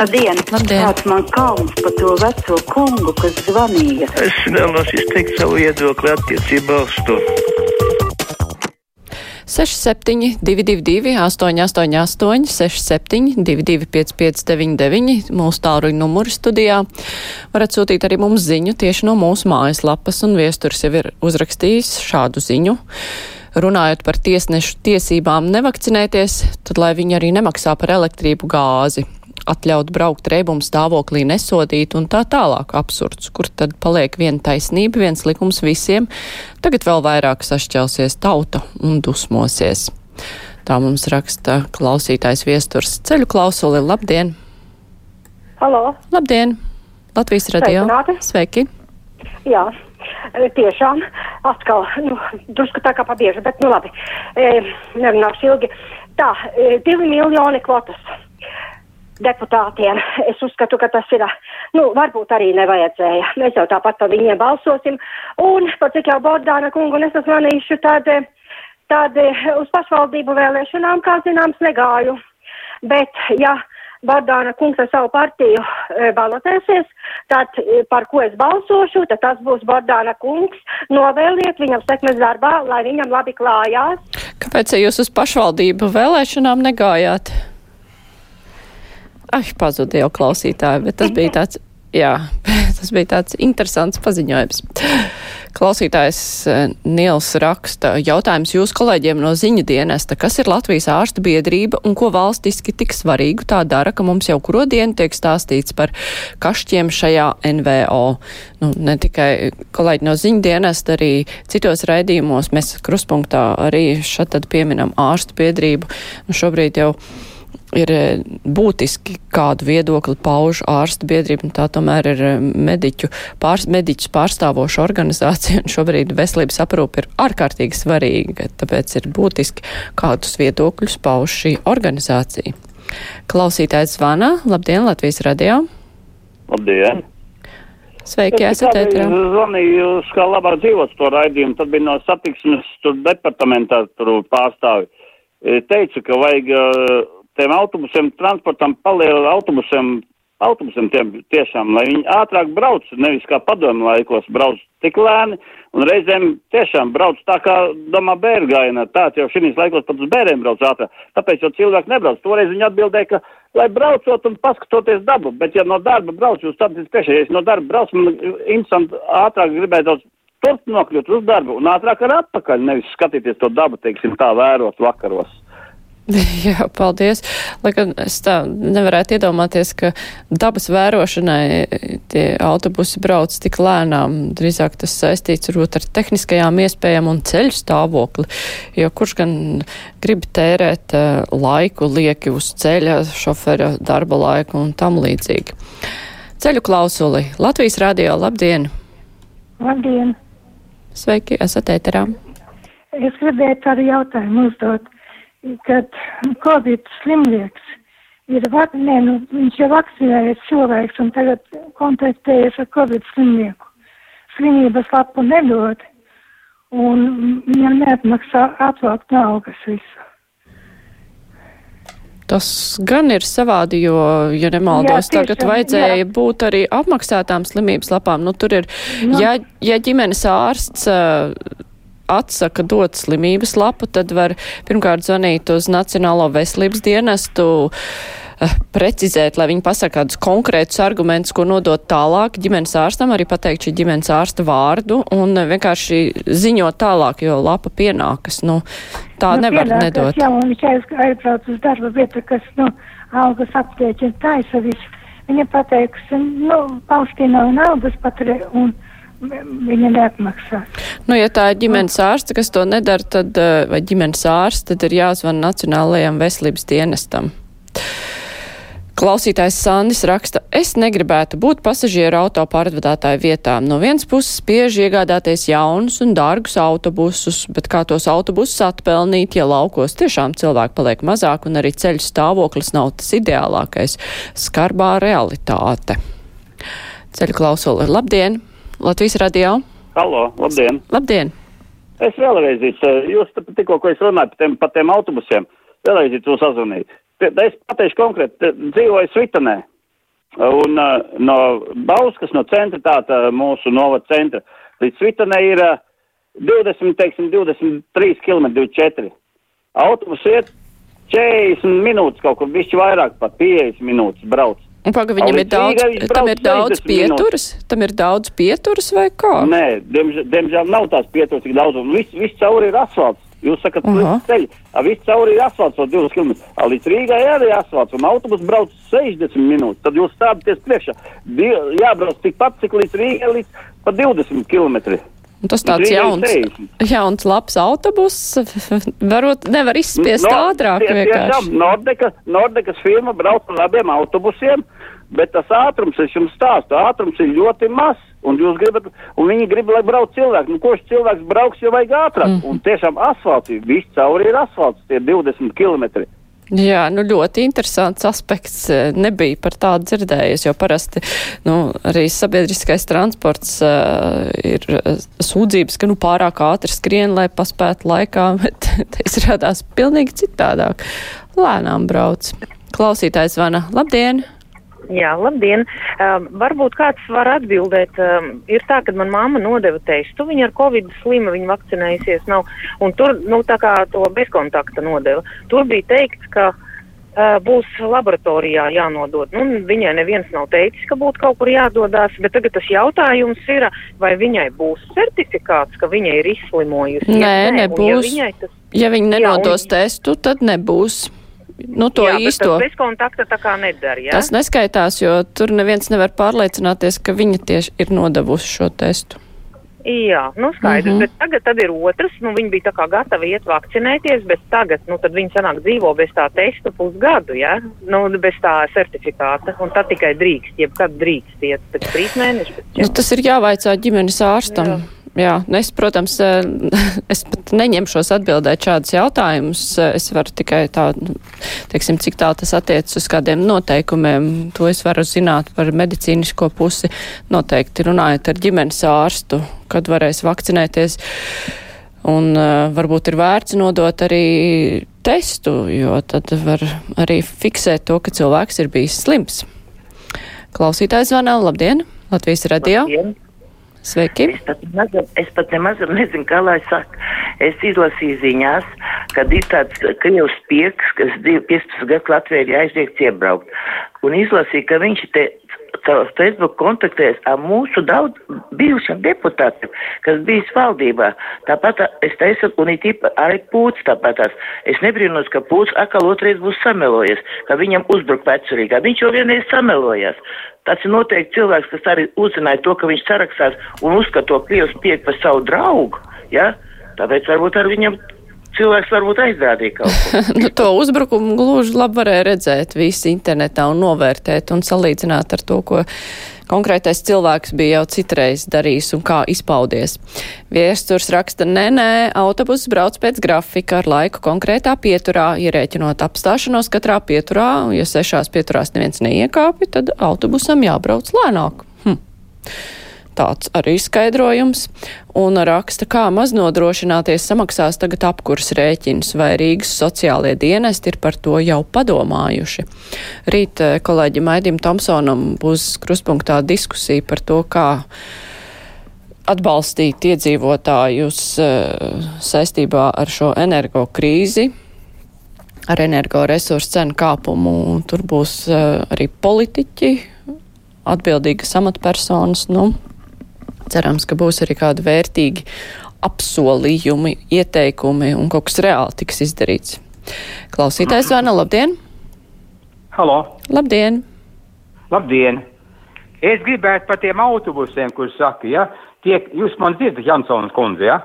Labdien! Labdien. Kāds man kauns par to veco kungu, kas zvanīja? Es vēlos izteikt savu viedokli attiecībā uz to. 67, 222, 888, 67, 22, 559, mūsu tāluņa numuri studijā. Varat sūtīt arī mums ziņu tieši no mūsu mājaslapas, un viesturs jau ir uzrakstījis šādu ziņu. Runājot par tiesnešu tiesībām nevakcinēties, tad lai viņi arī nemaksā par elektrību gāzi atļaut braukt reibuma stāvoklī nesodīt un tā tālāk absurds, kur tad paliek viena taisnība, viens likums visiem, tagad vēl vairāk sašķelsies tauta un dusmosies. Tā mums raksta klausītājs viesturs ceļu klausuli. Labdien! Halo! Labdien! Latvijas radio! Sveicināti. Sveiki! Jā, e, tiešām atkal, nu, drusku tā kā pabieža, bet nu labi, e, nerunāšu ilgi. Tā, e, divi miljoni kvotas deputātiem. Es uzskatu, ka tas ir, nu, varbūt arī nevajadzēja. Mēs jau tāpat par viņiem balsosim. Un, par cik jau Bordāna kungu nesasmanīšu, tad, e, tad e, uz pašvaldību vēlēšanām, kā zināms, negāju. Bet, ja Bardāna kungs ar savu partiju e, balotēsies, tad e, par ko es balsošu, tad tas būs Bardāna kungs. Novēliet viņam sekmes darbā, lai viņam labi klājās. Kāpēc jūs uz pašvaldību vēlēšanām negājāt? Ai, pazuda jau klausītāji, bet tas bija tāds, jā, tas bija tāds interesants paziņojums. Klausītājs eh, Nils raksta jautājums jūsu kolēģiem no ziņu dienesta, kas ir Latvijas ārsta biedrība un ko valstiski tik svarīgu tā dara, ka mums jau kuro dienu tiek stāstīts par kašķiem šajā NVO. Nu, ne tikai kolēģi no ziņu dienesta, arī citos raidījumos mēs kruspunktā arī šad tad pieminam ārstu biedrību. Nu, šobrīd jau ir eh, būtiski, kādu viedokli pauž ārstu biedrība, tā tomēr ir eh, mediķu pārs, mediķus pārstāvoša organizācija, un šobrīd veselības aprūpe ir ārkārtīgi svarīga, tāpēc ir būtiski, kādus viedokļus pauž šī organizācija. Klausītājs zvana. Labdien, Latvijas radio! Labdien! Sveiki, esat ētrā. Zvanīju, kā labāk dzīvot to raidījumu, tad bija no satiksmes tur departamentā tur pārstāvi. E, Teica, ka vajag uh, tiem autobusiem, transportam palielina autobusiem, autobusiem tiem tiešām, lai viņi ātrāk brauc, nevis kā padomu laikos brauc tik lēni, un reizēm tiešām brauc tā kā domā bērgājienā, tāds jau šīs laikos pat uz bēriem brauc ātrāk, tāpēc jau cilvēki nebrauc. Toreiz viņi atbildēja, ka, lai braucot un paskatoties dabu, bet ja no darba brauc, jūs tad priekšā, ja es no darba brauc, man interesanti ātrāk gribēju daudz turp nokļūt uz darbu un ātrāk ar atpakaļ, nevis skatīties to dabu, teiksim, tā vērot vakaros. Jā, paldies. Lai gan es tā nevarētu iedomāties, ka dabas vērošanai tie autobusi brauc tik lēnām. Drīzāk tas saistīts varbūt ar tehniskajām iespējām un ceļu stāvokli. Jo kurš gan grib tērēt uh, laiku lieki uz ceļa, šofera darba laiku un tam līdzīgi. Ceļu klausuli. Latvijas radio, labdien! Labdien! Sveiki, esat ēterā. Es gribēju tādu jautājumu uzdot kad Covid slimnieks ir, vak, nē, nu, viņš jau vakcinējies cilvēks un tagad kontaktējies ar Covid slimnieku. Slimības lapu nedod un viņam neatmaksā atvilkt naudas visu. Tas gan ir savādi, jo, ja nemaldos, Jā, tagad vajadzēja jā. būt arī apmaksātām slimības lapām. Nu, tur ir, Nu. ja, ja ģimenes ārsts uh, atsaka dot slimības lapu, tad var pirmkārt zvanīt uz Nacionālo veselības dienestu, uh, precizēt, lai viņi pasaka kādus konkrētus argumentus, ko nodot tālāk ģimenes ārstam, arī pateikt šī ģimenes ārsta vārdu un uh, vienkārši ziņot tālāk, jo lapa pienākas. Nu, tā Nu, nevar pienākas, nedot. Jā, un viņš aiz- aizbrauc uz darba vietu, kas, nu, algas aptieķina taisa visu. Viņa pateikusi, nu, paustī nav naudas paturē, un viņa neatmaksās. Nu, ja tā ir ģimenes ārste, kas to nedara, tad, eh, vai ģimenes ārste, tad ir jāzvan Nacionālajam veselības dienestam. Klausītājs Sandis raksta, es negribētu būt pasažieru auto pārvadātāju vietām. No vienas puses spiež iegādāties jaunus un dārgus autobusus, bet kā tos autobusus atpelnīt, ja laukos tiešām cilvēki paliek mazāk un arī ceļu stāvoklis nav tas ideālākais. Skarbā realitāte. Ceļu klausuli. Labdien! Latvijas radio! Halo, labdien! Labdien! Es vēlreiz, eh, jūs tikko, ko es runāju par tiem, par tiem autobusiem, vēlreiz to sazvanīju. Te- Es pateikšu konkrēti, dzīvoju Svitanē. Un uh, no Bauskas, no centra, tātad mūsu novada centra, līdz Svitanai ir uh, 20, teiksim, 23 km, 24. Autobus iet 40 minūtes kaut kur, bišķi vairāk, pat 50 minūtes brauc. Un paga, viņam ir daudz, tam ir daudz 60 minūtes. pieturas, tam ir daudz pieturas vai kā? Nē, diemžēl, diemžēl nav tās pieturas tik daudz, un viss, viss cauri ir asfalts. Jūs sakat, Aha. līdz ceļi, a, viss cauri ir asfalts, no 2 km. Līdz Rīgai arī ir asfalts, un autobus brauc 60 minūtes. Tad jūs stādaties priekšā. Jābrauc tikpat, cik līdz Rīgai, līdz pa 20 km. Un tas tāds jauns, 60. jauns labs autobus, varot nevar izspiest ātrāk vienkārši. Nordeka, Nordekas firma brauc ar abiem autobusiem, bet tas ātrums, es jums stāstu, ātrums ir ļoti mazs. Un jūs gribat, un viņi grib, lai brauc cilvēki. Nu, ko šis cilvēks brauks, jo vajag ātrāk. Mm. Un tiešām asfalts viss cauri ir asfalts, tie 20 km. Jā, nu ļoti interesants aspekts. eh, Nebija par tādu dzirdējis, jo parasti nu, arī sabiedriskais transports uh, ir eh, sūdzības, ka nu pārāk ātri skrien, lai paspētu laikā, bet te izrādās pilnīgi citādāk. Lēnām brauc. Klausītājs vana. Labdien! Jā, labdien! Um, varbūt kāds var atbildēt. Um, ir tā, ka man mamma nodeva testu, viņa ar covid slima, viņa vakcinējusies nav, un tur, nu, tā kā to bezkontakta nodeva, tur bija teikts, ka uh, būs laboratorijā jānodod. Nu, viņai neviens nav teicis, ka būtu kaut kur jādodās, bet tagad tas jautājums ir, vai viņai būs certifikāts, ka viņa ir izslimojusi. Nē, Ja nebūs. viņai tas, Ja viņi Jā, nenodos un- testu, tad nebūs. Nu, to jā, bet īsto. tas bezkontakta tā kā nedara, jā? Tas neskaitās, jo tur neviens nevar pārliecināties, ka viņa tieši ir nodevusi šo testu. Jā, nu skaidrs, mm -hmm. bet tagad tad ir otrs, nu viņi bija tā kā gatavi iet vakcinēties, bet tagad, nu tad viņi sanāk dzīvo bez tā testa pusgadu, jā, nu bez tā certifikāta, un tad tikai drīkst, jebkad drīkst iet pēc trīs mēnešus. pēc Nu, tas ir jāvaicā ģimenes ārstam. Jā. Jā, nu es, protams, eh, es pat neņemšos atbildēt šādus jautājumus. Es varu tikai tā, nu, teiksim, cik tā tas attiecas uz kādiem noteikumiem. To es varu zināt par medicīnisko pusi. Noteikti runājot ar ģimenes ārstu, kad varēs vakcinēties. Un uh, varbūt ir vērts nodot arī testu, jo tad var arī fiksēt to, ka cilvēks ir bijis slims. Klausītājs zvana, labdien, Latvijas radio. Labdien. Sveiki! Es pat, nemaz, es pat nemaz nezinu, kā lai saka. Es izlasīju ziņās, kad ir tāds krievs pieks, kas div- 15 gadus Latvijā ir aizliegts iebraukt. Un izlasīju, ka viņš te caur Facebook kontaktēs ar mūsu daudz bijušiem deputātiem, kas bijis valdībā. Tāpat tā- es teicu, un it īpa arī pūts tāpatās. Es nebrīnos, ka pūts atkal otrais būs samelojies, ka viņam uzbruk vecurīgā. Viņš jau vienreiz samelojās. Tas ir noteikti cilvēks, kas arī uzzināja to, ka viņš sarakstās un uzskata to Krievs piek par savu draugu. Ja? Tāpēc varbūt ar viņam cilvēks varbūt aizrādīja kaut ko. nu, to uzbrukumu gluži labi varēja redzēt visi internetā un novērtēt un salīdzināt ar to, ko konkrētais cilvēks bija jau citreiz darījis un kā izpaudies. Viesturs raksta, nē, nē, autobuss brauc pēc grafika ar laiku konkrētā pieturā, ierēķinot apstāšanos katrā pieturā, un ja sešās pieturās neviens neiekāpja, tad autobusam jābrauc lēnāk. Hm. Tāds arī skaidrojums. Un raksta, kā maznodrošināties samaksās tagad apkurs rēķins, vai Rīgas sociālie dienesti ir par to jau padomājuši. Rīt eh, kolēģim Aidim Tomsonam būs kruspunktā diskusija par to, kā atbalstīt iedzīvotājus eh, saistībā ar šo energo krīzi, ar energoresursu cenu kāpumu. Tur būs eh, arī politiķi, atbildīgas amatpersonas. Nu, cerams, ka būs arī kādi vērtīgi apsolījumi, ieteikumi un kaut kas reāli tiks izdarīts. Klausītājs Vana, labdien! Halo, Labdien! labdien! Es gribētu par tiem autobusiem, kurus saka, ja, tiek, jūs man dzirdat, Jansons kundze, ja?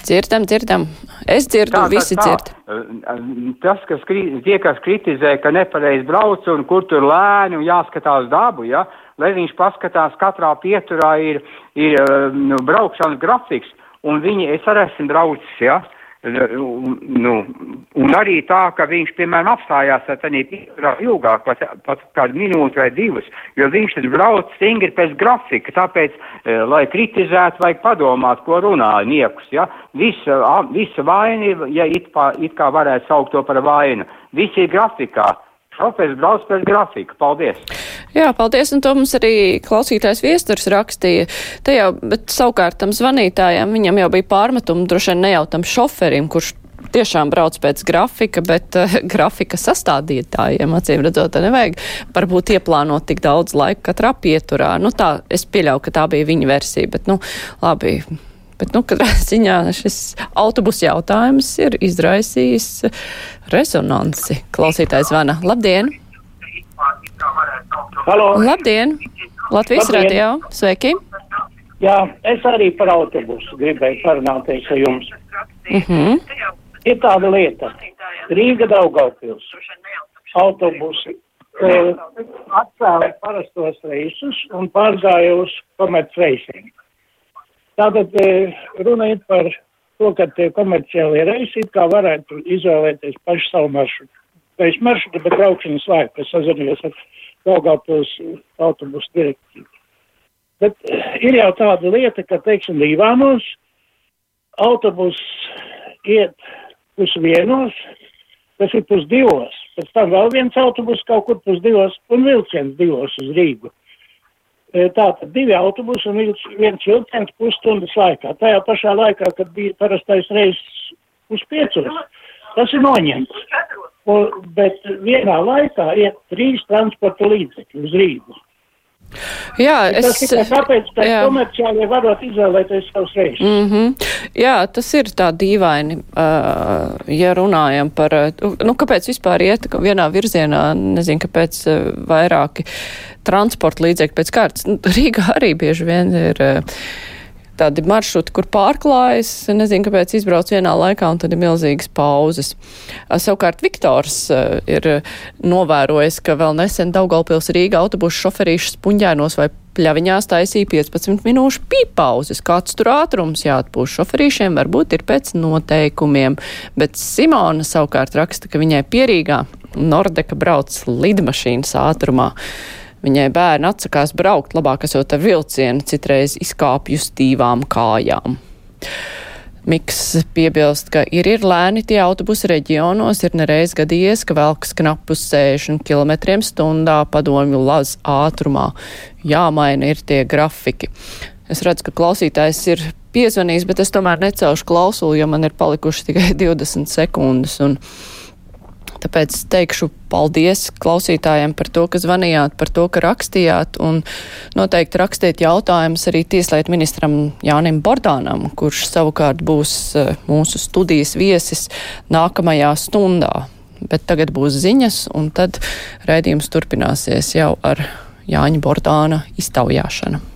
Dzirdam, dzirdam. Es dzirdu, Tā, tā, visi tā. dzird. Tas, kas kri, tie, kas kritizē, ka nepareiz brauc un kur tur lēni un jāskatās dabu, ja, lai viņš paskatās, katrā pieturā ir, ir nu, braukšanas grafiks, un viņi, es arī esmu braucis, ja, un, nu, un arī tā, ka viņš, piemēram, apstājās tādā pieturā ilgāk, pat, pat kādu minūti vai divas, jo viņš tad brauc stingri pēc grafika, tāpēc, eh, lai kritizētu, vajag padomāt, ko runā niekus, ja, visa, visa vaina, ja it, pā, it kā varētu saukt to par vainu, viss ir grafikā. Šofērs brauc pēc grafika. Paldies! Jā, paldies, un to mums arī klausītājs viesturs rakstīja. Te jau, bet savukārt tam zvanītājam, viņam jau bija pārmetumi droši vien ne jau tam šoferim, kurš tiešām brauc pēc grafika, bet uh, grafika sastādītājiem, acīm redzot, nevajag varbūt ieplānot tik daudz laika katrā pieturā. Nu tā, es pieļauju, ka tā bija viņa versija, bet, nu, labi. Bet, nu, katrā ziņā šis autobus jautājums ir izraisījis rezonansi. Klausītājs zvana. Labdien! Halo. Labdien! Latvijas radio! Sveiki! Jā, es arī par autobusu gribēju parunāties ar jums. Uh -huh. Ir tāda lieta. Rīga Daugaupils. Autobusi uh, atcēla parastos reisus un pārgāja uz komercreisiem. Tātad uh, runa ir par to, ka tie komerciālie reisi it kā varētu izvēlēties pašu savu maršrutu. Reiz maršrutu, bet braukšanas laiku. Es sazvanījos ar Daugaupils autobusu direktīvu. Bet eh, ir jau tāda lieta, ka, teiksim, Līvānos autobus iet pusdienos, tas ir pusdivos. Pēc tam vēl viens autobus kaut kur pusdivos un vilciens divos uz Rīgu. E, Tātad divi autobusi un viens vilciens pusstundas laikā. Tajā pašā laikā, kad bija parastais reiss puspiecos, tas ir noņemts. Un, bet vienā laikā iet trīs transporta līdzekļi uz Rīgu. Jā, Tas es. tikai tāpēc, ka jā. komerciāli varot izvēlēties savus reisus. Mm -hmm. Jā, tas ir tā dīvaini, uh, ja runājam par, nu, kāpēc vispār iet vienā virzienā, nezinu, kāpēc uh, vairāki transporta līdzekļi pēc kārtas. Nu, Rīgā arī bieži vien ir uh, tādi maršruti, kur pārklājas, nezinu, kāpēc izbrauc vienā laikā un tad ir milzīgas pauzes. Savukārt Viktors ir novērojis, ka vēl nesen Daugaupils Rīga autobusu šoferīšu spunģēnos vai pļaviņās taisīja 15 minūšu pīpauzes. Kāds tur ātrums jāatpūš šoferīšiem, varbūt ir pēc noteikumiem. Bet Simona savukārt raksta, ka viņai pierīgā Nordeka brauc lidmašīnas ātrumā. Viņai bērni atsakās braukt, labāk esot ar vilcienu, citreiz izkāpju stīvām kājām. Miks piebilst, ka ir, ir lēni tie autobusi reģionos, ir nereiz gadījies, ka velks knapus 60 km stundā padomju laz ātrumā. Jāmaina ir tie grafiki. Es redzu, ka klausītājs ir piezvanījis, bet es tomēr necelšu klausuli, jo man ir palikuši tikai 20 sekundes. Un Tāpēc teikšu paldies klausītājiem par to, ka zvanījāt, par to, ka rakstījāt, un noteikti rakstiet jautājumus arī Tieslietu ministram Jānim Bordānam, kurš savukārt būs eh, mūsu studijas viesis nākamajā stundā. Bet tagad būs ziņas, un tad raidījums turpināsies jau ar Jāņa Bordāna iztaujāšanu.